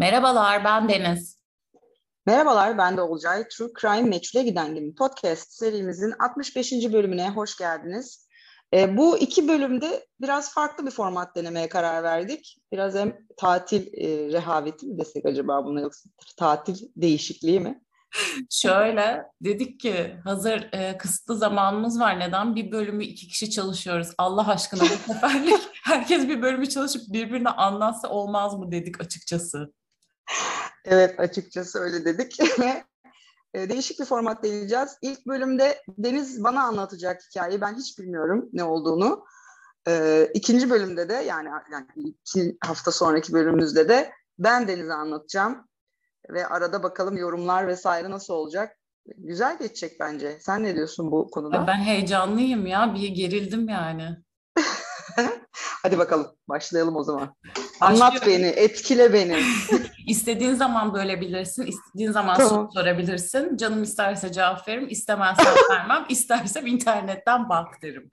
Merhabalar, ben Deniz. Merhabalar, ben de Olcay. True Crime Meçhule Giden Gibi podcast serimizin 65. bölümüne hoş geldiniz. E, bu iki bölümde biraz farklı bir format denemeye karar verdik. Biraz hem tatil e, rehaveti mi desek acaba buna yoksa tatil değişikliği mi? Şöyle dedik ki hazır e, kısıtlı zamanımız var neden bir bölümü iki kişi çalışıyoruz Allah aşkına bu seferlik herkes bir bölümü çalışıp birbirine anlatsa olmaz mı dedik açıkçası. Evet açıkçası öyle dedik e, değişik bir format deneyeceğiz. İlk bölümde Deniz bana anlatacak hikayeyi ben hiç bilmiyorum ne olduğunu. E, ikinci bölümde de yani, yani iki hafta sonraki bölümümüzde de ben Deniz'e anlatacağım ve arada bakalım yorumlar vesaire nasıl olacak. Güzel geçecek bence. Sen ne diyorsun bu konuda? Ben heyecanlıyım ya. Bir gerildim yani. Hadi bakalım başlayalım o zaman. Anlat beni, etkile beni. İstediğin zaman bölebilirsin, istediğin zaman tamam. sorabilirsin. Canım isterse cevap veririm, istemezse vermem, istersem internetten bak derim.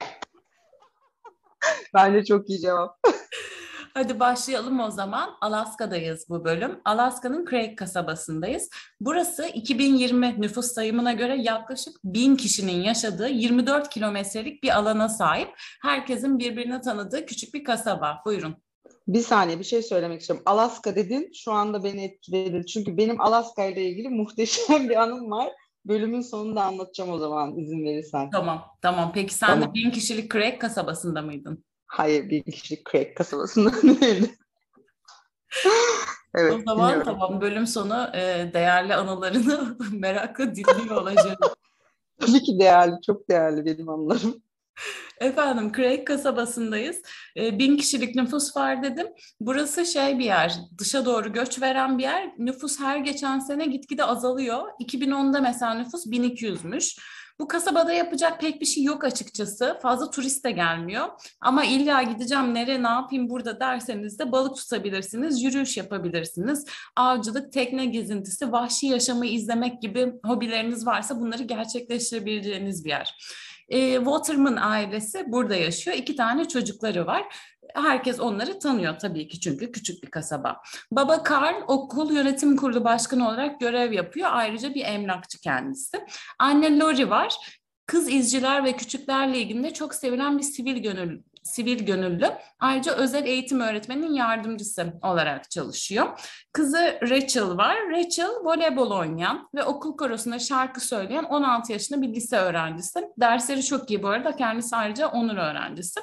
Bence çok iyi cevap. Hadi başlayalım o zaman. Alaska'dayız bu bölüm. Alaska'nın Craig kasabasındayız. Burası 2020 nüfus sayımına göre yaklaşık 1000 kişinin yaşadığı 24 kilometrelik bir alana sahip. Herkesin birbirine tanıdığı küçük bir kasaba. Buyurun. Bir saniye bir şey söylemek istiyorum. Alaska dedin şu anda beni etkiledi. Çünkü benim Alaska ile ilgili muhteşem bir anım var. Bölümün sonunda anlatacağım o zaman izin verirsen. Tamam tamam. Peki sen tamam. de bin kişilik Craig kasabasında mıydın? Hayır bin kişilik Craig kasabasında değildim. evet, o zaman dinliyorum. tamam bölüm sonu e, değerli anılarını merakla dinliyor olacağım. Tabii ki değerli, çok değerli benim anılarım. Efendim Craig kasabasındayız. E, bin kişilik nüfus var dedim. Burası şey bir yer, dışa doğru göç veren bir yer. Nüfus her geçen sene gitgide azalıyor. 2010'da mesela nüfus 1200'müş. Bu kasabada yapacak pek bir şey yok açıkçası. Fazla turist de gelmiyor. Ama illa gideceğim nereye ne yapayım burada derseniz de balık tutabilirsiniz, yürüyüş yapabilirsiniz. Avcılık, tekne gezintisi, vahşi yaşamı izlemek gibi hobileriniz varsa bunları gerçekleştirebileceğiniz bir yer. E, Waterman ailesi burada yaşıyor. İki tane çocukları var. Herkes onları tanıyor tabii ki çünkü küçük bir kasaba. Baba Karl okul yönetim kurulu başkanı olarak görev yapıyor. Ayrıca bir emlakçı kendisi. Anne Lori var. Kız izciler ve küçüklerle ilgili çok sevilen bir sivil gönül, sivil gönüllü. Ayrıca özel eğitim öğretmeninin yardımcısı olarak çalışıyor. Kızı Rachel var. Rachel voleybol oynayan ve okul korosunda şarkı söyleyen 16 yaşında bir lise öğrencisi. Dersleri çok iyi bu arada. Kendisi ayrıca onur öğrencisi.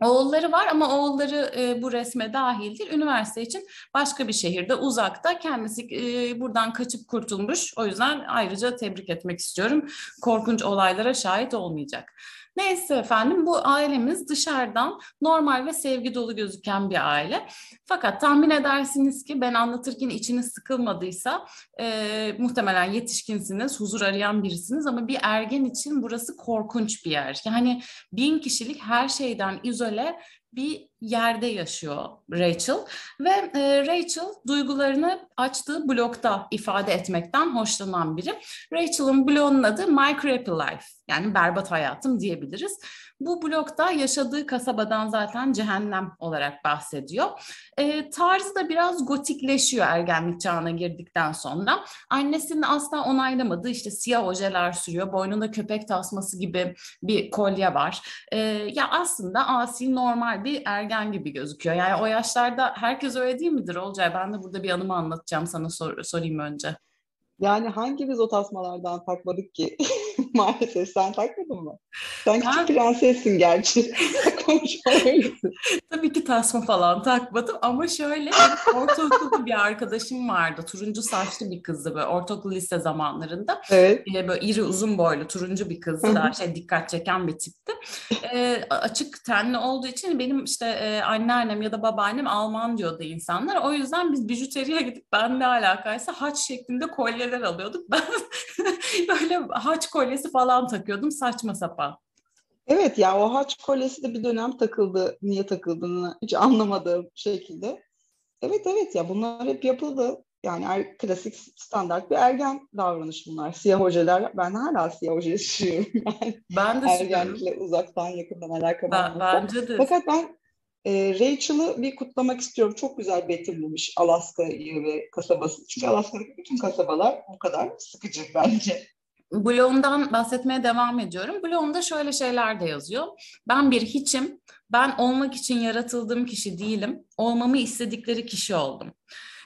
Oğulları var ama oğulları e, bu resme dahil değil. Üniversite için başka bir şehirde uzakta kendisi e, buradan kaçıp kurtulmuş. O yüzden ayrıca tebrik etmek istiyorum. Korkunç olaylara şahit olmayacak. Neyse efendim bu ailemiz dışarıdan normal ve sevgi dolu gözüken bir aile. Fakat tahmin edersiniz ki ben anlatırken içiniz sıkılmadıysa e, muhtemelen yetişkinsiniz, huzur arayan birisiniz ama bir ergen için burası korkunç bir yer. Yani bin kişilik her şeyden izole bir yerde yaşıyor Rachel ve e, Rachel duygularını açtığı blogda ifade etmekten hoşlanan biri. Rachel'ın blogunun adı My Crappy Life yani berbat hayatım diyebiliriz. Bu blogda yaşadığı kasabadan zaten cehennem olarak bahsediyor. E, tarzı da biraz gotikleşiyor ergenlik çağına girdikten sonra. Annesinin asla onaylamadığı işte siyah ojeler sürüyor. Boynunda köpek tasması gibi bir kolye var. E, ya aslında asi normal bir ergen gibi gözüküyor. Yani o yaşlarda herkes öyle değil midir Olcay? Ben de burada bir anımı anlatacağım sana sor, sorayım önce. Yani hangimiz o tasmalardan takmadık ki? Maalesef sen takmadın mı? Sen küçük ben... prensessin gerçi. Tabii ki tasma falan takmadım ama şöyle ortaokulda bir arkadaşım vardı. Turuncu saçlı bir kızdı böyle ortaokul lise zamanlarında. Evet. Ee, böyle iri uzun boylu turuncu bir kızdı. Daha şey dikkat çeken bir tipti. Ee, açık tenli olduğu için benim işte e, anneannem ya da babaannem Alman diyordu insanlar. O yüzden biz bijuteriye gidip ben ne alakaysa haç şeklinde kolyeler alıyorduk. Ben böyle haç kolyesi falan takıyordum saçma sapan. Evet ya o haç kolyesi de bir dönem takıldı. Niye takıldığını hiç anlamadığım şekilde. Evet evet ya bunlar hep yapıldı. Yani er, klasik standart bir ergen davranış bunlar. Siyah hocalar, ben hala siyah hoca sürüyorum. Yani ben de Ergenlikle uzaktan yakından alakalı. Ben, bence de. Fakat ben E, Rachel'ı bir kutlamak istiyorum. Çok güzel betimlemiş Alaska'yı ve kasabası. Çünkü Alaska'daki bütün kasabalar bu kadar sıkıcı bence. Blog'dan bahsetmeye devam ediyorum. Blog'da şöyle şeyler de yazıyor. Ben bir hiçim. Ben olmak için yaratıldığım kişi değilim. Olmamı istedikleri kişi oldum.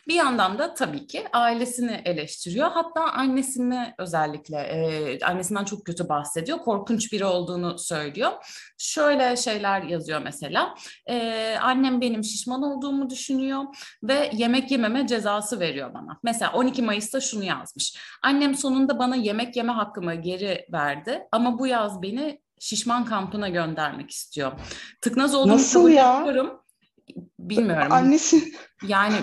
Bir yandan da tabii ki ailesini eleştiriyor. Hatta annesini özellikle e, annesinden çok kötü bahsediyor. Korkunç biri olduğunu söylüyor. Şöyle şeyler yazıyor mesela. E, annem benim şişman olduğumu düşünüyor ve yemek yememe cezası veriyor bana. Mesela 12 Mayıs'ta şunu yazmış. Annem sonunda bana yemek yeme hakkımı geri verdi ama bu yaz beni şişman kampına göndermek istiyor. Tıknaz olduğumu Nasıl ya? Ediyorum. Bilmiyorum. Annesi. Yani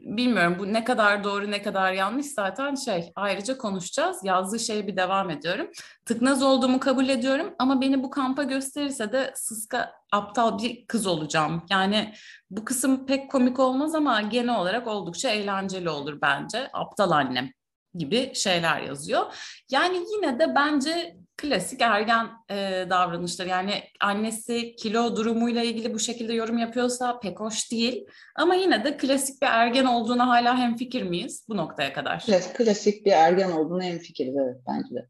bilmiyorum bu ne kadar doğru ne kadar yanlış zaten şey ayrıca konuşacağız. Yazdığı şeye bir devam ediyorum. Tıknaz olduğumu kabul ediyorum ama beni bu kampa gösterirse de sıska aptal bir kız olacağım. Yani bu kısım pek komik olmaz ama genel olarak oldukça eğlenceli olur bence. Aptal annem gibi şeyler yazıyor. Yani yine de bence klasik ergen e, davranışları. Yani annesi kilo durumuyla ilgili bu şekilde yorum yapıyorsa pek hoş değil. Ama yine de klasik bir ergen olduğuna hala hemfikir miyiz bu noktaya kadar? Evet, klasik bir ergen olduğuna hemfikiriz evet bence de.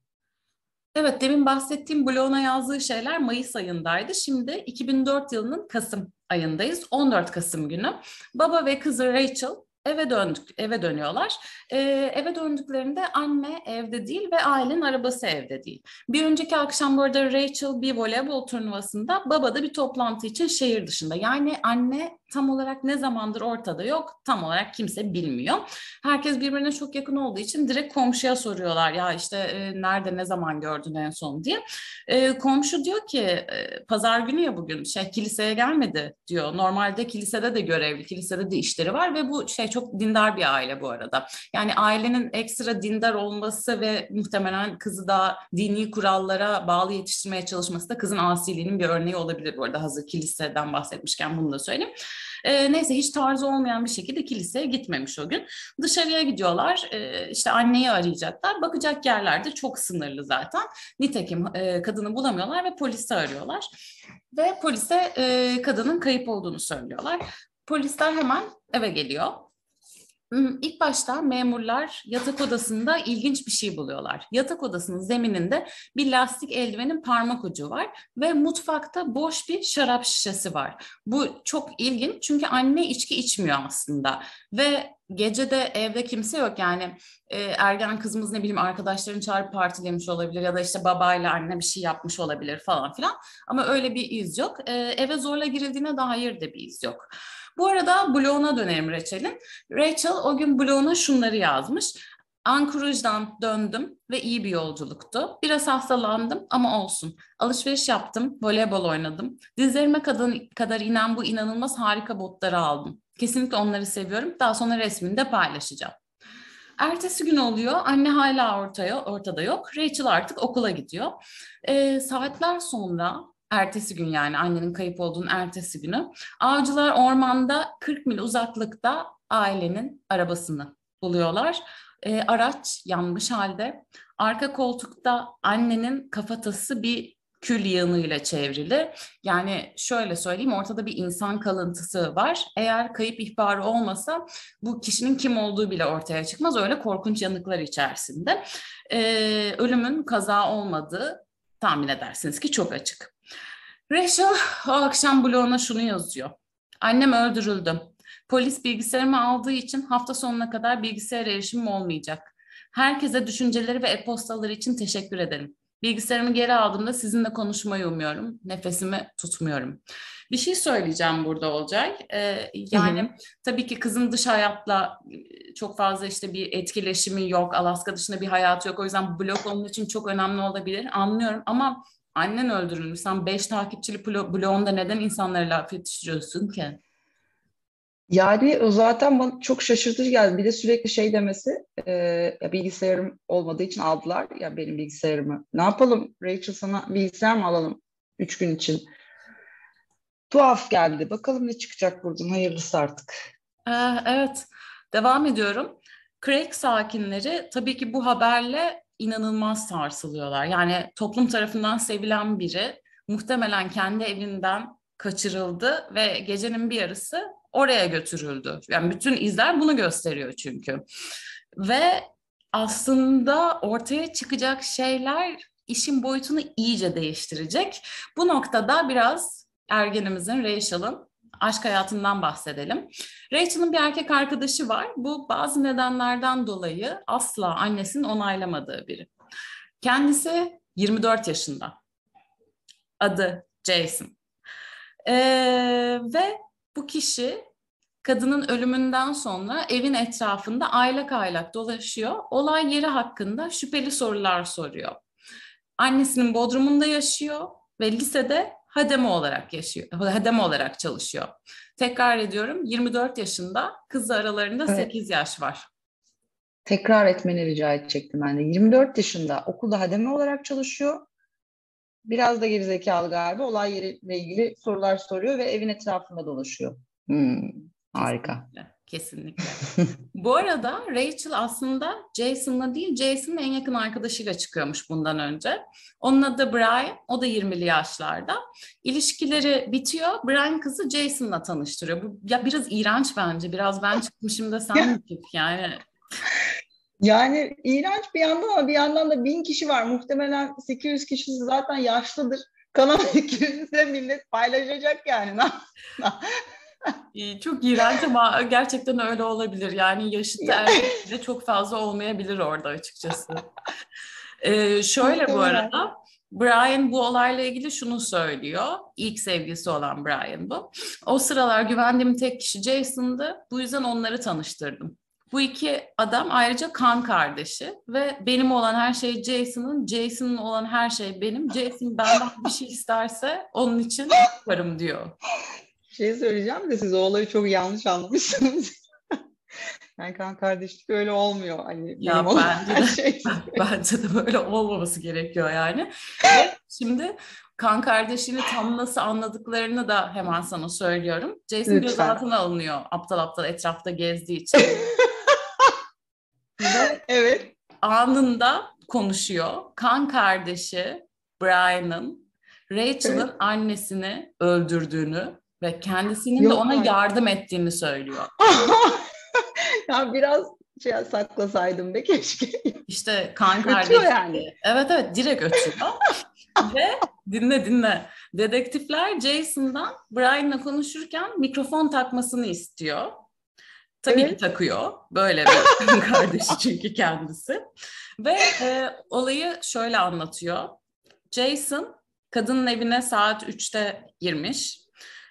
Evet, demin bahsettiğim bloguna yazdığı şeyler Mayıs ayındaydı. Şimdi 2004 yılının Kasım ayındayız. 14 Kasım günü. Baba ve kızı Rachel eve döndük, eve dönüyorlar. Ee, eve döndüklerinde anne evde değil ve ailenin arabası evde değil. Bir önceki akşam bu arada Rachel bir voleybol turnuvasında, baba da bir toplantı için şehir dışında. Yani anne tam olarak ne zamandır ortada yok, tam olarak kimse bilmiyor. Herkes birbirine çok yakın olduğu için direkt komşuya soruyorlar ya işte e, nerede ne zaman gördün en son diye. E, komşu diyor ki e, pazar günü ya bugün şey kiliseye gelmedi diyor. Normalde kilisede de görevli, kilisede de işleri var ve bu şey çok dindar bir aile bu arada. Yani ailenin ekstra dindar olması ve muhtemelen kızı da dini kurallara bağlı yetiştirmeye çalışması da kızın asiliğinin bir örneği olabilir bu arada hazır kiliseden bahsetmişken bunu da söyleyeyim. E, neyse hiç tarzı olmayan bir şekilde kiliseye gitmemiş o gün. Dışarıya gidiyorlar e, işte anneyi arayacaklar. Bakacak yerlerde çok sınırlı zaten. Nitekim e, kadını bulamıyorlar ve polisi arıyorlar. Ve polise e, kadının kayıp olduğunu söylüyorlar. Polisler hemen eve geliyor ilk başta memurlar yatak odasında ilginç bir şey buluyorlar. Yatak odasının zemininde bir lastik eldivenin parmak ucu var ve mutfakta boş bir şarap şişesi var. Bu çok ilginç çünkü anne içki içmiyor aslında ve gece de evde kimse yok yani e, ergen kızımız ne bileyim arkadaşlarını çağırıp partilemiş olabilir ya da işte babayla anne bir şey yapmış olabilir falan filan ama öyle bir iz yok. E, eve zorla girildiğine dair de bir iz yok. Bu arada bloguna dönelim Rachel'in. Rachel o gün bloguna şunları yazmış. Ankara'dan döndüm ve iyi bir yolculuktu. Biraz hastalandım ama olsun. Alışveriş yaptım, voleybol oynadım. Dizlerime kadar, kadar inen bu inanılmaz harika botları aldım. Kesinlikle onları seviyorum. Daha sonra resmini de paylaşacağım. Ertesi gün oluyor. Anne hala ortaya, ortada yok. Rachel artık okula gidiyor. E, saatler sonra ertesi gün yani annenin kayıp olduğunun ertesi günü. Avcılar ormanda 40 mil uzaklıkta ailenin arabasını buluyorlar. E, araç yanmış halde. Arka koltukta annenin kafatası bir kül yığınıyla çevrili. Yani şöyle söyleyeyim ortada bir insan kalıntısı var. Eğer kayıp ihbarı olmasa bu kişinin kim olduğu bile ortaya çıkmaz. Öyle korkunç yanıklar içerisinde. Ee, ölümün kaza olmadığı tahmin edersiniz ki çok açık. Rachel o akşam bloguna şunu yazıyor. Annem öldürüldü. Polis bilgisayarımı aldığı için hafta sonuna kadar bilgisayar erişimim olmayacak. Herkese düşünceleri ve e-postaları için teşekkür ederim. Bilgisayarımı geri aldığımda sizinle konuşmayı umuyorum. Nefesimi tutmuyorum. Bir şey söyleyeceğim burada Olcay. Ee, yani hı hı. tabii ki kızın dış hayatla e, çok fazla işte bir etkileşimi yok. Alaska dışında bir hayatı yok. O yüzden blog onun için çok önemli olabilir. Anlıyorum ama annen öldürülmüş. Sen beş takipçili bloğunda neden insanlara laf yetiştiriyorsun ki? Yani o zaten bana çok şaşırtıcı geldi. Bir de sürekli şey demesi, e, ya bilgisayarım olmadığı için aldılar ya benim bilgisayarımı. Ne yapalım Rachel sana bilgisayar mı alalım üç gün için? Tuhaf geldi. Bakalım ne çıkacak buradan. Hayırlısı artık. Ee, evet. Devam ediyorum. Craig sakinleri tabii ki bu haberle inanılmaz sarsılıyorlar. Yani toplum tarafından sevilen biri muhtemelen kendi evinden kaçırıldı ve gecenin bir yarısı oraya götürüldü. Yani bütün izler bunu gösteriyor çünkü. Ve aslında ortaya çıkacak şeyler işin boyutunu iyice değiştirecek. Bu noktada biraz ergenimizin, Rachel'ın aşk hayatından bahsedelim. Rachel'ın bir erkek arkadaşı var. Bu bazı nedenlerden dolayı asla annesinin onaylamadığı biri. Kendisi 24 yaşında. Adı Jason. Ee, ve bu kişi kadının ölümünden sonra evin etrafında aylak aylak dolaşıyor. Olay yeri hakkında şüpheli sorular soruyor. Annesinin bodrumunda yaşıyor ve lisede hademe olarak yaşıyor, hademe olarak çalışıyor. Tekrar ediyorum 24 yaşında, kız aralarında evet. 8 yaş var. Tekrar etmeni rica edecektim ben de. 24 yaşında okulda hademe olarak çalışıyor. Biraz da gerizekalı galiba. Olay yeriyle ilgili sorular soruyor ve evin etrafında dolaşıyor. Hmm. Harika. Kesinlikle. Bu arada Rachel aslında Jason'la değil, Jason'ın en yakın arkadaşıyla çıkıyormuş bundan önce. Onun adı Brian, o da 20'li yaşlarda. İlişkileri bitiyor, Brian kızı Jason'la tanıştırıyor. Bu ya biraz iğrenç bence, biraz ben çıkmışım da sen mi çık yani. Yani iğrenç bir yandan ama bir yandan da bin kişi var. Muhtemelen 800 kişisi zaten yaşlıdır. Kanal 200'de millet paylaşacak yani. Çok iğrenç ama gerçekten öyle olabilir. Yani yaşıtı erkek de çok fazla olmayabilir orada açıkçası. Ee, şöyle bu arada Brian bu olayla ilgili şunu söylüyor. İlk sevgilisi olan Brian bu. O sıralar güvendiğim tek kişi Jason'dı. Bu yüzden onları tanıştırdım. Bu iki adam ayrıca kan kardeşi ve benim olan her şey Jason'ın, Jason'ın olan her şey benim. Jason benden bir şey isterse onun için yaparım diyor şey söyleyeceğim de siz o olayı çok yanlış anlamışsınız. yani kan kardeşlik öyle olmuyor. Hani ya bence de, şey. bence de böyle olmaması gerekiyor yani. Ve şimdi kan kardeşini tam nasıl anladıklarını da hemen sana söylüyorum. Jason Lütfen. gözaltına alınıyor aptal aptal etrafta gezdiği için. Ve evet. Anında konuşuyor. Kan kardeşi Brian'ın Rachel'ın evet. annesini öldürdüğünü ve kendisinin Yok, de ona hayır. yardım ettiğini söylüyor. ya biraz şey saklasaydım be keşke. İşte kan kardeşi. yani. Evet evet direkt ötüyor. Ve dinle dinle. Dedektifler Jason'dan Brian'la konuşurken mikrofon takmasını istiyor. Tabii evet. ki takıyor. Böyle bir kardeşi çünkü kendisi. Ve e, olayı şöyle anlatıyor. Jason kadının evine saat 3'te girmiş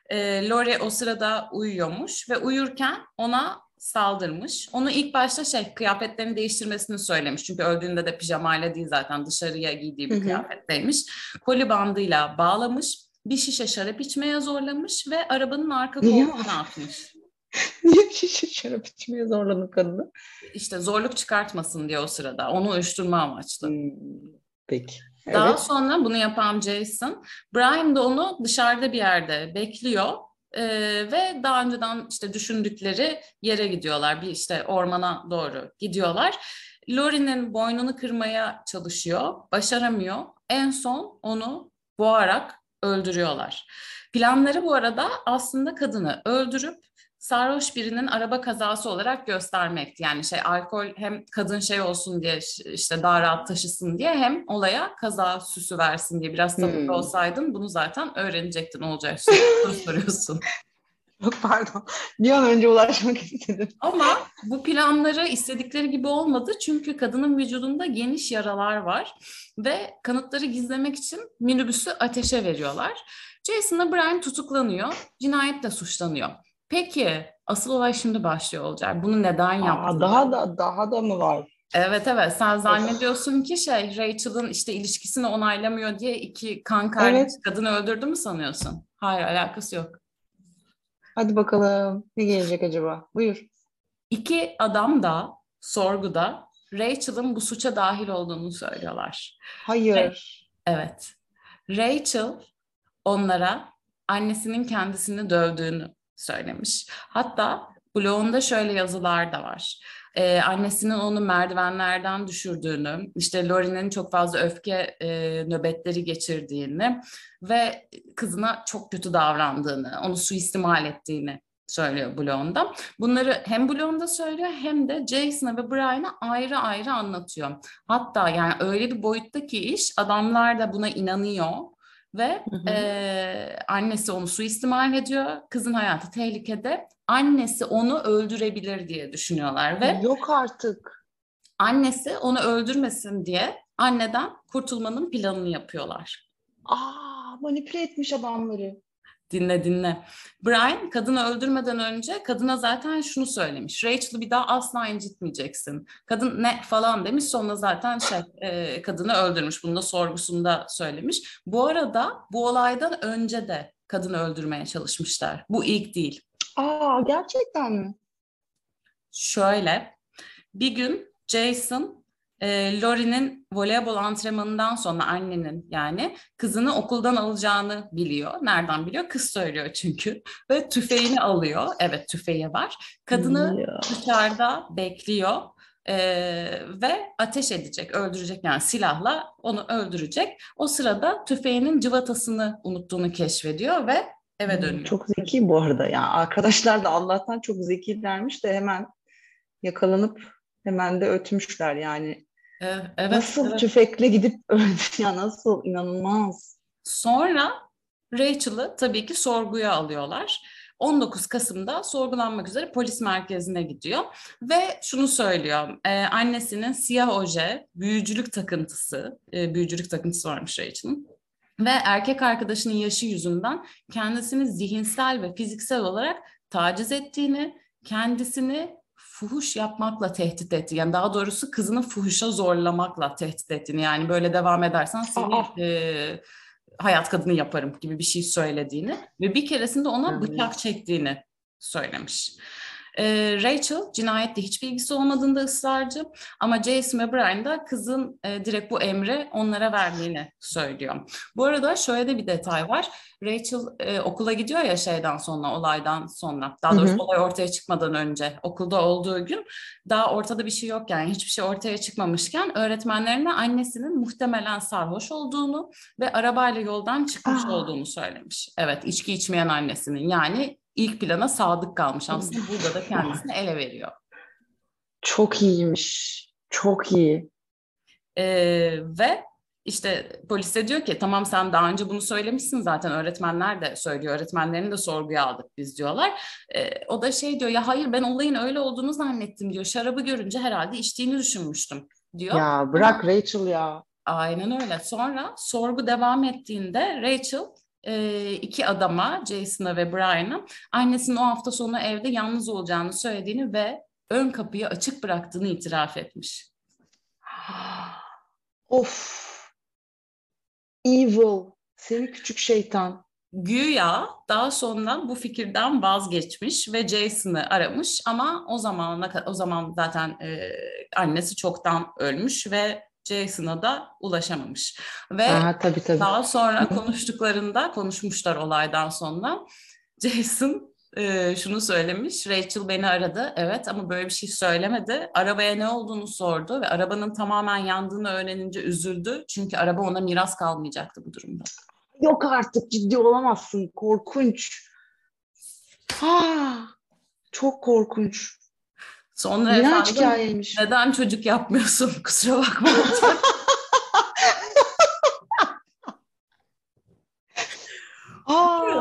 e, Lori o sırada uyuyormuş ve uyurken ona saldırmış. Onu ilk başta şey kıyafetlerini değiştirmesini söylemiş. Çünkü öldüğünde de pijamayla değil zaten dışarıya giydiği bir kıyafetteymiş. Koli bandıyla bağlamış. Bir şişe şarap içmeye zorlamış ve arabanın arka koltuğuna atmış. Niye şişe şarap içmeye zorladı kadını? İşte zorluk çıkartmasın diye o sırada. Onu uyuşturma amaçlı. Hmm, peki. Daha evet. sonra bunu yapan Jason, Brian da onu dışarıda bir yerde bekliyor. Ee, ve daha önceden işte düşündükleri yere gidiyorlar. Bir işte ormana doğru gidiyorlar. Lori'nin boynunu kırmaya çalışıyor, başaramıyor. En son onu boğarak öldürüyorlar. Planları bu arada aslında kadını öldürüp sarhoş birinin araba kazası olarak göstermekti. Yani şey alkol hem kadın şey olsun diye işte daha rahat taşısın diye hem olaya kaza süsü versin diye biraz sabırlı hmm. olsaydın bunu zaten öğrenecektin olacak şey. soruyorsun. Yok pardon. Bir an önce ulaşmak istedim. Ama bu planları istedikleri gibi olmadı. Çünkü kadının vücudunda geniş yaralar var. Ve kanıtları gizlemek için minibüsü ateşe veriyorlar. Jason'la Brian tutuklanıyor. Cinayetle suçlanıyor. Peki asıl olay şimdi başlıyor olacak. Bunu neden yaptın? Daha da daha da mı var? Evet evet sen zannediyorsun ki şey Rachel'ın işte ilişkisini onaylamıyor diye iki kan kardeş evet. kadını öldürdü mü sanıyorsun? Hayır alakası yok. Hadi bakalım ne gelecek acaba? Buyur. İki adam da sorguda Rachel'ın bu suça dahil olduğunu söylüyorlar. Hayır. Ve, evet. Rachel onlara annesinin kendisini dövdüğünü söylemiş. Hatta blogunda şöyle yazılar da var. e, annesinin onu merdivenlerden düşürdüğünü, işte Lori'nin çok fazla öfke e, nöbetleri geçirdiğini ve kızına çok kötü davrandığını, onu suistimal ettiğini söylüyor Blonde'da. Bunları hem Blonde'da söylüyor hem de Jason'a ve Brian'a ayrı ayrı anlatıyor. Hatta yani öyle bir boyuttaki iş adamlar da buna inanıyor ve hı hı. E, annesi onu suistimal ediyor. Kızın hayatı tehlikede. Annesi onu öldürebilir diye düşünüyorlar ve yok artık. Annesi onu öldürmesin diye anneden kurtulmanın planını yapıyorlar. Aa, manipüle etmiş adamları. Dinle dinle. Brian kadını öldürmeden önce kadına zaten şunu söylemiş. Rachel'ı bir daha asla incitmeyeceksin. Kadın ne falan demiş sonra zaten şey e, kadını öldürmüş. Bunu da sorgusunda söylemiş. Bu arada bu olaydan önce de kadını öldürmeye çalışmışlar. Bu ilk değil. Aa gerçekten mi? Şöyle bir gün Jason e, Lori'nin voleybol antrenmanından sonra annenin yani kızını okuldan alacağını biliyor. Nereden biliyor? Kız söylüyor çünkü. Ve tüfeğini alıyor. Evet tüfeği var. Kadını ya. dışarıda bekliyor. Ee, ve ateş edecek, öldürecek yani silahla onu öldürecek. O sırada tüfeğinin cıvatasını unuttuğunu keşfediyor ve eve dönüyor. Çok zeki bu arada ya. Arkadaşlar da Allah'tan çok zekilermiş de hemen yakalanıp hemen de ötmüşler yani. Evet, nasıl evet. tüfekle gidip öldü ya nasıl inanılmaz. Sonra Rachel'ı tabii ki sorguya alıyorlar. 19 Kasım'da sorgulanmak üzere polis merkezine gidiyor ve şunu söylüyor. E, annesinin siyah oje, büyücülük takıntısı, e, büyücülük takıntısı varmış Rachel'ın ve erkek arkadaşının yaşı yüzünden kendisini zihinsel ve fiziksel olarak taciz ettiğini, kendisini fuhuş yapmakla tehdit etti. Yani daha doğrusu kızını fuhuşa zorlamakla tehdit ettiğini. Yani böyle devam edersen seni e, hayat kadını yaparım gibi bir şey söylediğini ve bir keresinde ona bıçak çektiğini söylemiş. E, Rachel cinayette hiçbir ilgisi olmadığında ısrarcı ama Jason ve Brian da kızın e, direkt bu emri onlara verdiğini söylüyor. Bu arada şöyle de bir detay var. Rachel e, okula gidiyor ya şeyden sonra, olaydan sonra. Daha doğrusu Hı-hı. olay ortaya çıkmadan önce okulda olduğu gün daha ortada bir şey yok yani hiçbir şey ortaya çıkmamışken öğretmenlerine annesinin muhtemelen sarhoş olduğunu ve arabayla yoldan çıkmış Aa. olduğunu söylemiş. Evet, içki içmeyen annesinin yani ilk plana sadık kalmış aslında burada da kendisini ele veriyor. Çok iyiymiş. Çok iyi. Ee, ve işte polis de diyor ki tamam sen daha önce bunu söylemişsin zaten öğretmenler de söylüyor. Öğretmenlerini de sorguya aldık biz diyorlar. Ee, o da şey diyor ya hayır ben olayın öyle olduğunu zannettim diyor. Şarabı görünce herhalde içtiğini düşünmüştüm diyor. Ya bırak Rachel ya. Aynen öyle. Sonra sorgu devam ettiğinde Rachel e, iki adama Jason'a ve Brian'a annesinin o hafta sonu evde yalnız olacağını söylediğini ve ön kapıyı açık bıraktığını itiraf etmiş. Of. Evil. Seni küçük şeytan. Güya daha sonra bu fikirden vazgeçmiş ve Jason'ı aramış ama o zaman o zaman zaten e, annesi çoktan ölmüş ve Jason'a da ulaşamamış. Ve Aha, tabii, tabii. daha sonra konuştuklarında, konuşmuşlar olaydan sonra Jason e, şunu söylemiş. Rachel beni aradı. Evet ama böyle bir şey söylemedi. Arabaya ne olduğunu sordu ve arabanın tamamen yandığını öğrenince üzüldü. Çünkü araba ona miras kalmayacaktı bu durumda. Yok artık ciddi olamazsın. Korkunç. Ha, çok korkunç. Sonra İğrenç efendim hikayeymiş. neden çocuk yapmıyorsun kusura bakma.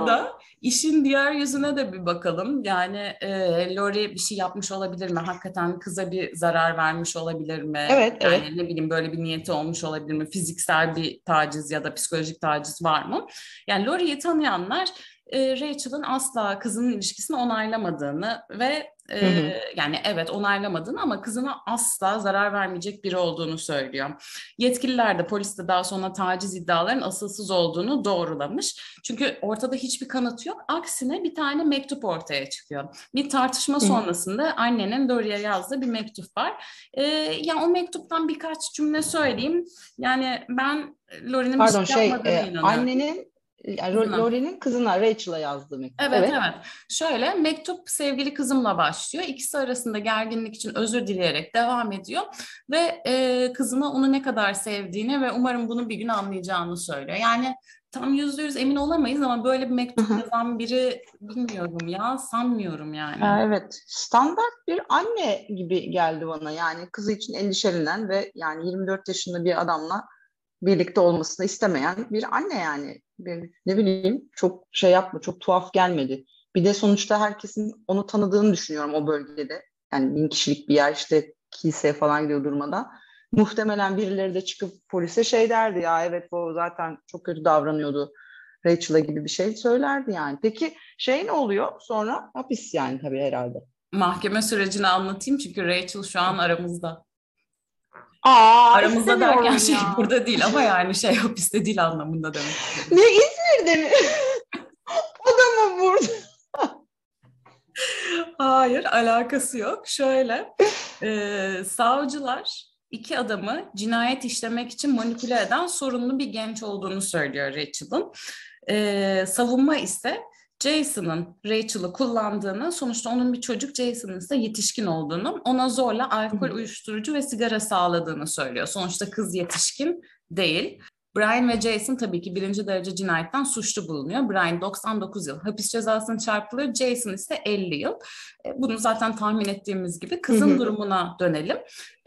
Burada işin diğer yüzüne de bir bakalım. Yani e, Lori bir şey yapmış olabilir mi? Hakikaten kıza bir zarar vermiş olabilir mi? Evet, yani evet. ne bileyim böyle bir niyeti olmuş olabilir mi? Fiziksel bir taciz ya da psikolojik taciz var mı? Yani Lori'yi tanıyanlar e, Rachel'ın asla kızının ilişkisini onaylamadığını ve e, hı hı. yani evet onaylamadığını ama kızına asla zarar vermeyecek biri olduğunu söylüyor. Yetkililer de polis de daha sonra taciz iddiaların asılsız olduğunu doğrulamış. Çünkü ortada hiçbir kanıt yok. Aksine bir tane mektup ortaya çıkıyor. Bir tartışma hı. sonrasında annenin Dory'e yazdığı bir mektup var. E, yani o mektuptan birkaç cümle söyleyeyim. Yani ben Lori'nin bir şey, şey yapmadığını e, Annenin Yani Laurie'nin kızına Rachel'a yazdığı mektup. Evet, evet evet. Şöyle mektup sevgili kızımla başlıyor. İkisi arasında gerginlik için özür dileyerek devam ediyor ve e, kızına onu ne kadar sevdiğini ve umarım bunu bir gün anlayacağını söylüyor. Yani tam yüzde yüz emin olamayız ama böyle bir mektup yazan biri bilmiyorum ya sanmıyorum yani. Evet standart bir anne gibi geldi bana yani kızı için endişelenen ve yani 24 yaşında bir adamla birlikte olmasını istemeyen bir anne yani. Bir, ne bileyim çok şey yapma, çok tuhaf gelmedi. Bir de sonuçta herkesin onu tanıdığını düşünüyorum o bölgede. Yani bin kişilik bir yer işte kilise falan gidiyor durmadan. Muhtemelen birileri de çıkıp polise şey derdi ya evet bu zaten çok kötü davranıyordu Rachel'a gibi bir şey söylerdi yani. Peki şey ne oluyor sonra? Hapis yani tabii herhalde. Mahkeme sürecini anlatayım çünkü Rachel şu an aramızda. Aa, Aramızda derken şey burada değil ama yani şey hapiste değil anlamında demek. Ne İzmir'de mi? o da mı burada? Hayır alakası yok. Şöyle e, savcılar iki adamı cinayet işlemek için manipüle eden sorunlu bir genç olduğunu söylüyor Rachel'ın. E, savunma ise Jason'ın Rachel'ı kullandığını, sonuçta onun bir çocuk, Jason'ın ise yetişkin olduğunu, ona zorla alkol, uyuşturucu ve sigara sağladığını söylüyor. Sonuçta kız yetişkin değil. Brian ve Jason tabii ki birinci derece cinayetten suçlu bulunuyor. Brian 99 yıl hapis cezasını çarpılıyor. Jason ise 50 yıl. E, bunu zaten tahmin ettiğimiz gibi. Kızın durumuna dönelim.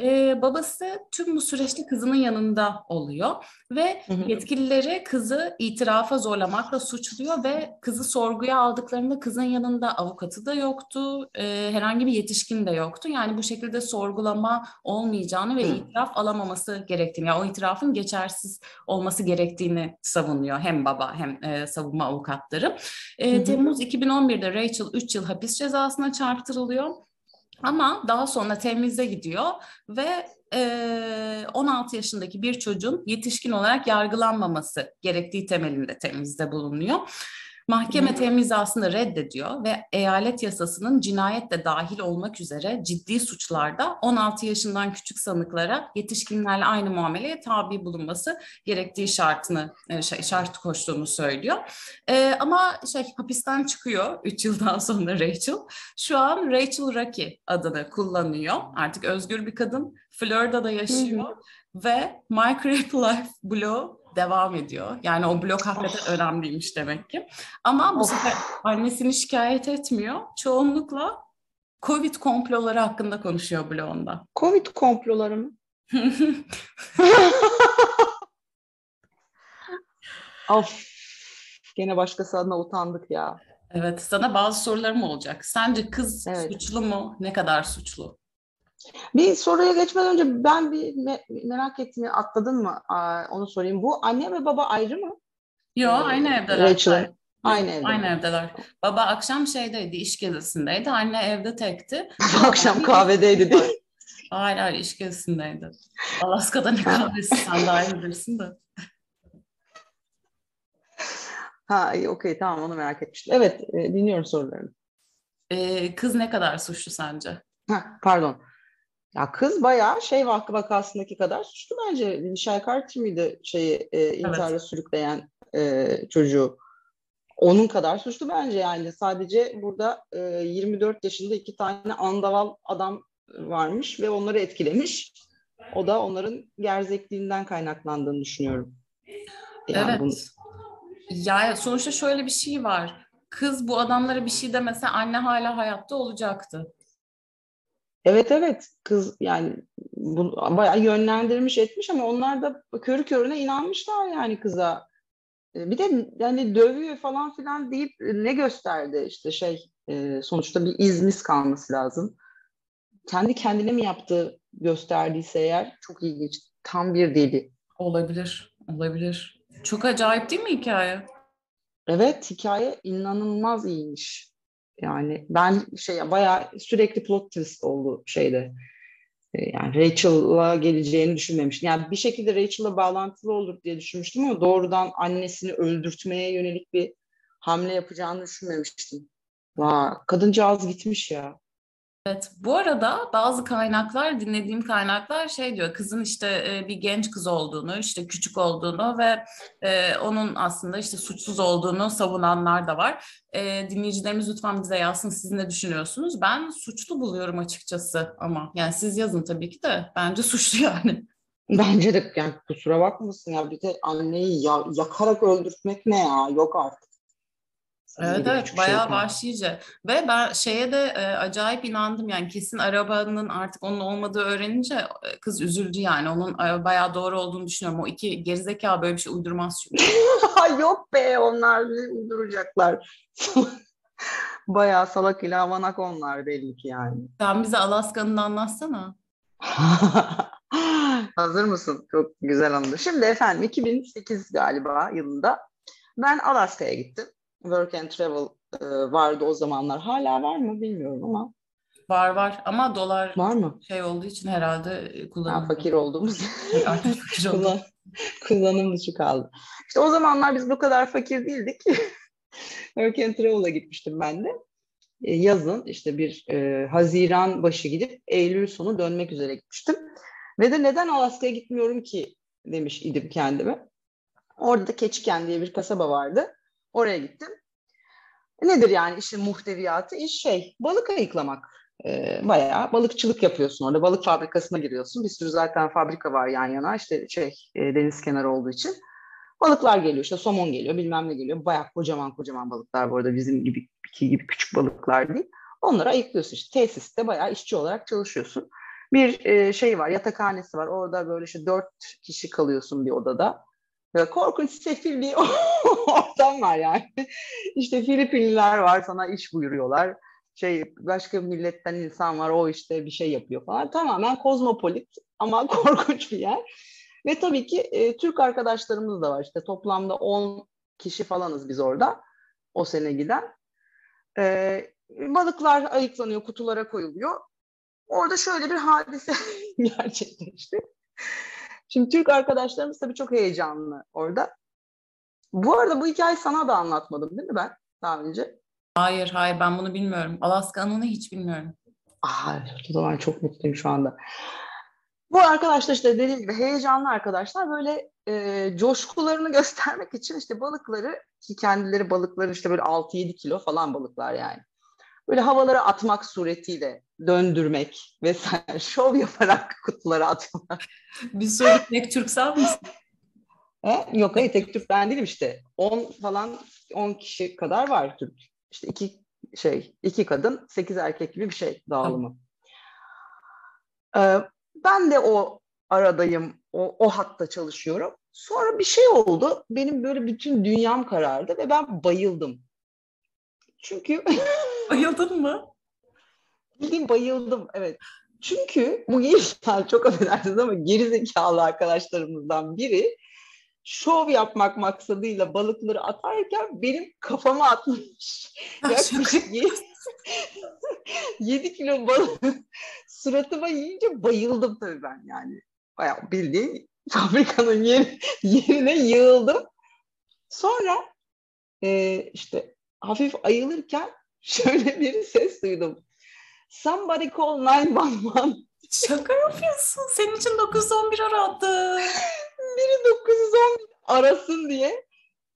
Ee, babası tüm bu süreçte kızının yanında oluyor ve yetkilileri kızı itirafa zorlamakla suçluyor ve kızı sorguya aldıklarında kızın yanında avukatı da yoktu, e, herhangi bir yetişkin de yoktu. Yani bu şekilde sorgulama olmayacağını ve itiraf alamaması gerektiğini, yani o itirafın geçersiz olması gerektiğini savunuyor hem baba hem e, savunma avukatları. E, Temmuz 2011'de Rachel 3 yıl hapis cezasına çarptırılıyor. Ama daha sonra temizde gidiyor ve e, 16 yaşındaki bir çocuğun yetişkin olarak yargılanmaması gerektiği temelinde temizde bulunuyor. Mahkeme temizi aslında reddediyor ve eyalet yasasının cinayetle dahil olmak üzere ciddi suçlarda 16 yaşından küçük sanıklara yetişkinlerle aynı muameleye tabi bulunması gerektiği şartını şey, şart koştuğunu söylüyor. Ee, ama şey hapisten çıkıyor 3 yıldan sonra Rachel. Şu an Rachel Rocky adını kullanıyor. Artık özgür bir kadın. Florida'da yaşıyor. Ve My Creep Life bloğu devam ediyor. Yani o blok hakikaten önemliymiş demek ki. Ama bu of. sefer annesini şikayet etmiyor. Çoğunlukla Covid komploları hakkında konuşuyor blogunda. Covid komploları mı? of. Gene başkası adına utandık ya. Evet, sana bazı sorularım olacak. Sence kız evet. suçlu mu? Ne kadar suçlu? Bir soruya geçmeden önce ben bir me- merak ettiğimi atladın mı? Aa, onu sorayım. Bu anne ve baba ayrı mı? Yok ee, aynı evdeler. Rachel. Aynı evde. Aynı evdeler. Baba akşam şeydeydi, iş gezisindeydi. Anne evde tekti. akşam kahvedeydi değil Hayır hayır iş gezisindeydi. Alaska'da ne kahvesi sen daha iyi bilirsin de. Ha iyi okey tamam onu merak etmiştim. Evet e, dinliyorum sorularını. Ee, kız ne kadar suçlu sence? Ha, pardon. Ya kız bayağı şey vakı vakasındaki kadar suçlu bence. Nişay Carter miydi şeyi e, intihara evet. sürükleyen e, çocuğu? Onun kadar suçlu bence yani. Sadece burada e, 24 yaşında iki tane andaval adam varmış ve onları etkilemiş. O da onların gerzekliğinden kaynaklandığını düşünüyorum. Yani evet. Bunu... Ya sonuçta şöyle bir şey var. Kız bu adamlara bir şey demese anne hala hayatta olacaktı. Evet evet kız yani bu bayağı yönlendirmiş etmiş ama onlar da körü körüne inanmışlar yani kıza. E, bir de yani dövüyor falan filan deyip ne gösterdi işte şey e, sonuçta bir izmiz kalması lazım. Kendi kendine mi yaptı gösterdiyse eğer çok ilginç. Tam bir deli. Olabilir, olabilir. Çok acayip değil mi hikaye? Evet, hikaye inanılmaz iyiymiş. Yani ben şey bayağı sürekli plot twist oldu şeyde. Ee, yani Rachel'la geleceğini düşünmemiştim. Yani bir şekilde Rachel'la bağlantılı olur diye düşünmüştüm ama doğrudan annesini öldürtmeye yönelik bir hamle yapacağını düşünmemiştim. Vay, kadıncağız gitmiş ya. Evet, bu arada bazı kaynaklar, dinlediğim kaynaklar şey diyor, kızın işte e, bir genç kız olduğunu, işte küçük olduğunu ve e, onun aslında işte suçsuz olduğunu savunanlar da var. E, dinleyicilerimiz lütfen bize yazsın, siz ne düşünüyorsunuz? Ben suçlu buluyorum açıkçası ama yani siz yazın tabii ki de bence suçlu yani. Bence de yani kusura bakmasın ya bir de anneyi ya, yakarak öldürtmek ne ya yok artık. Evet evet bayağı şey vahşice ve ben şeye de e, acayip inandım yani kesin arabanın artık onun olmadığı öğrenince e, kız üzüldü yani onun e, bayağı doğru olduğunu düşünüyorum. O iki gerizekalı böyle bir şey uydurmaz çünkü. Yok be onlar uyduracaklar. bayağı salak ile avanak onlar belli ki yani. Sen bize Alaska'nın anlatsana. Hazır mısın? Çok güzel anladı. Şimdi efendim 2008 galiba yılında ben Alaska'ya gittim work and travel e, vardı o zamanlar. Hala var mı bilmiyorum ama. Var var ama dolar var mı? şey olduğu için herhalde kullanılıyor. fakir olduğumuz. Artık fakir olduk. Kullanım dışı kaldı. İşte o zamanlar biz bu kadar fakir değildik. work and travel'a gitmiştim ben de. E, yazın işte bir e, Haziran başı gidip Eylül sonu dönmek üzere gitmiştim. Ve de neden Alaska'ya gitmiyorum ki demiş idim kendime. Orada da Keçiken diye bir kasaba vardı. Oraya gittim. Nedir yani işin muhteviyatı? İş şey, balık ayıklamak. Ee, bayağı balıkçılık yapıyorsun orada. Balık fabrikasına giriyorsun. Bir sürü zaten fabrika var yan yana. İşte şey e, deniz kenarı olduğu için. Balıklar geliyor işte somon geliyor bilmem ne geliyor. Bayağı kocaman kocaman balıklar bu arada bizim gibi, gibi küçük balıklar değil. Onları ayıklıyorsun işte tesiste bayağı işçi olarak çalışıyorsun. Bir e, şey var yatakhanesi var orada böyle işte dört kişi kalıyorsun bir odada. Korkunç sefil bir ortam var yani. İşte Filipinliler var sana iş buyuruyorlar. Şey başka milletten insan var o işte bir şey yapıyor falan. Tamamen kozmopolit ama korkunç bir yer. Ve tabii ki e, Türk arkadaşlarımız da var. İşte toplamda 10 kişi falanız biz orada o sene giden. E, balıklar ayıklanıyor, kutulara koyuluyor. Orada şöyle bir hadise gerçekleşti. Şimdi Türk arkadaşlarımız tabii çok heyecanlı orada. Bu arada bu hikayeyi sana da anlatmadım değil mi ben daha önce? Hayır hayır ben bunu bilmiyorum. Alaska anını hiç bilmiyorum. Aa, o zaman çok mutluyum şu anda. Bu arkadaşlar işte dediğim gibi heyecanlı arkadaşlar böyle e, coşkularını göstermek için işte balıkları ki kendileri balıkları işte böyle 6-7 kilo falan balıklar yani böyle havalara atmak suretiyle döndürmek vesaire şov yaparak kutulara atıyorlar. Bir soru tek Türk sen misin? He? Yok hayır tek Türk ben değilim işte. 10 falan 10 kişi kadar var Türk. İşte iki şey iki kadın sekiz erkek gibi bir şey dağılımı. Ee, ben de o aradayım. O, o hatta çalışıyorum. Sonra bir şey oldu. Benim böyle bütün dünyam karardı ve ben bayıldım. Çünkü Bayıldın mı? Bildiğim bayıldım evet. Çünkü bu gençler çok affedersiniz ama gerizekalı arkadaşlarımızdan biri şov yapmak maksadıyla balıkları atarken benim kafama atmış. Yaklaşık 7 kilo balık suratıma yiyince bayıldım tabii ben yani. Bayağı bildiğin fabrikanın yer, yerine yığıldım. Sonra e, işte hafif ayılırken şöyle bir ses duydum. Somebody call 911. Şaka yapıyorsun. Senin için 911 aradı. Biri 911 arasın diye.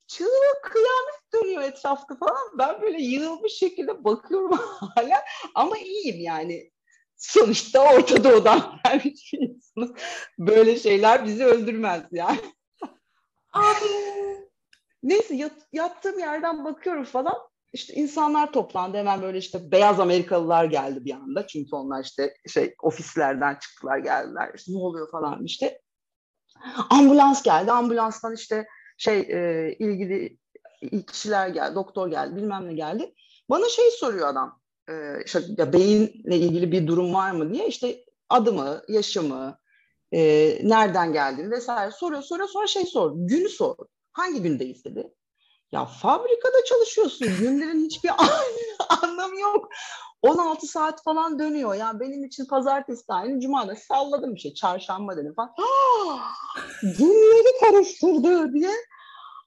Çığlık kıyamet dönüyor etrafta falan. Ben böyle yığılmış şekilde bakıyorum hala. Ama iyiyim yani. Sonuçta Orta Doğu'dan gelmiş. Böyle şeyler bizi öldürmez yani. Abi. Neyse yat, yattığım yerden bakıyorum falan işte insanlar toplandı. Hemen böyle işte beyaz Amerikalılar geldi bir anda. Çünkü onlar işte şey ofislerden çıktılar geldiler. İşte ne oluyor falan işte. Ambulans geldi. Ambulanstan işte şey e, ilgili kişiler geldi doktor geldi bilmem ne geldi. Bana şey soruyor adam. E, işte ya beyinle ilgili bir durum var mı diye. İşte adımı yaşımı e, nereden geldiğini vesaire soruyor soruyor. Sonra şey sor günü sor. Hangi gündeyiz dedi ya fabrikada çalışıyorsun. Günlerin hiçbir anlamı yok. 16 saat falan dönüyor. Ya benim için pazartesi dahil cumada salladım bir şey. Çarşamba dedim falan. Günleri karıştırdı diye.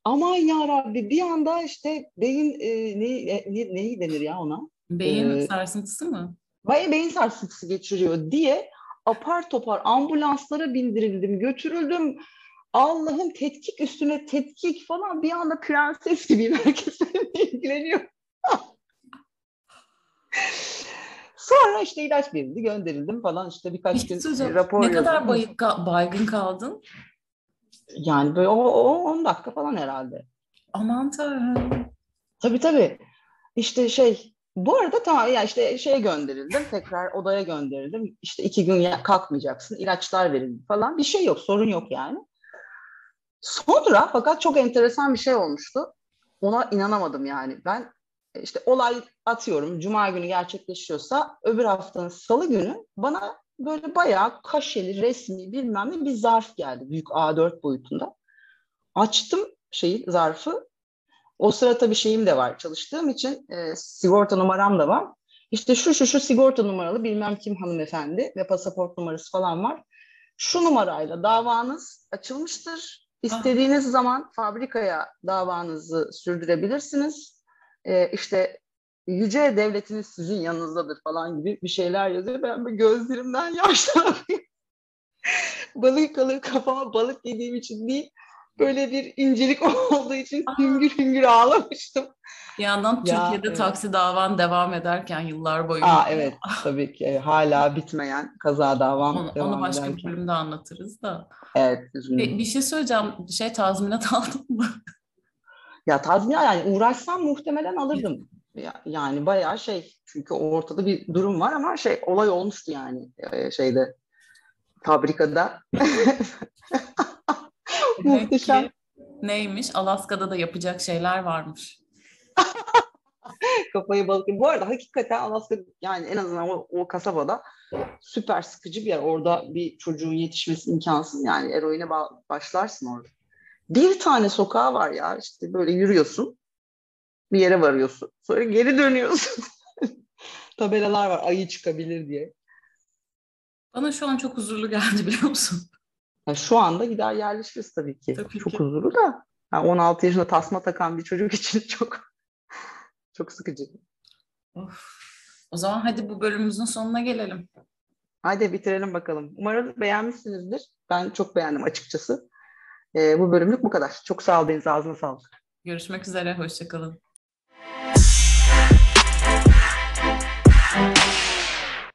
Aman ya Rabbi bir anda işte beyin e, ne, e, ne, neyi denir ya ona? Beyin ee, sarsıntısı mı? Vay beyin sarsıntısı geçiriyor diye apar topar ambulanslara bindirildim, götürüldüm. Allah'ım tetkik üstüne tetkik falan bir anda prenses gibi herkes ilgileniyor. Sonra işte ilaç verildi, gönderildim falan işte birkaç gün hocam, rapor Ne yazdım. kadar bayık, baygın kaldın? Yani böyle o, o 10 dakika falan herhalde. Aman tanrım. Tabii tabii. İşte şey bu arada tamam ya işte şeye gönderildim tekrar odaya gönderildim işte iki gün kalkmayacaksın ilaçlar verildi falan bir şey yok sorun yok yani. Sonra fakat çok enteresan bir şey olmuştu. Ona inanamadım yani. Ben işte olay atıyorum cuma günü gerçekleşiyorsa öbür haftanın salı günü bana böyle bayağı kaşeli, resmi bilmem ne bir zarf geldi. Büyük A4 boyutunda. Açtım şeyi zarfı. O sıra tabii şeyim de var. Çalıştığım için e, sigorta numaram da var. İşte şu şu şu sigorta numaralı bilmem kim hanımefendi ve pasaport numarası falan var. Şu numarayla davanız açılmıştır. İstediğiniz ah. zaman fabrikaya davanızı sürdürebilirsiniz. Ee, işte yüce devletiniz sizin yanınızdadır falan gibi bir şeyler yazıyor. Ben böyle gözlerimden yaşlanıyorum. balık kalığı kafama balık yediğim için değil, böyle bir incelik olduğu için hüngür hüngür ağlamıştım. Bir yandan ya, Türkiye'de evet. taksi davan devam ederken yıllar boyunca. Aa, evet tabii ki hala bitmeyen kaza davam onu, devam Onu başka ederken. bir bölümde anlatırız da. Evet. Bir, bir şey söyleyeceğim. Şey tazminat aldın mı? Ya tazminat yani uğraşsam muhtemelen alırdım. Yani bayağı şey çünkü ortada bir durum var ama şey olay olmuştu yani şeyde fabrikada. Muhteşem. Neymiş? Alaska'da da yapacak şeyler varmış. Kafayı balık. Bu arada hakikaten Alaska yani en azından o, o kasabada süper sıkıcı bir yer. Orada bir çocuğun yetişmesi imkansız yani. Eroine başlarsın orada. Bir tane sokağı var ya işte böyle yürüyorsun. Bir yere varıyorsun. Sonra geri dönüyorsun. Tabelalar var ayı çıkabilir diye. Bana şu an çok huzurlu geldi biliyor musun? Yani şu anda gider yerleşiriz tabii ki. Tabii çok ki. huzurlu da. Yani 16 yaşında tasma takan bir çocuk için çok çok sıkıcı. Of. O zaman hadi bu bölümümüzün sonuna gelelim. Hadi bitirelim bakalım. Umarım beğenmişsinizdir. Ben çok beğendim açıkçası. Ee, bu bölümlük bu kadar. Çok sağ ol Deniz. Ağzına sağlık. Görüşmek üzere. Hoşçakalın.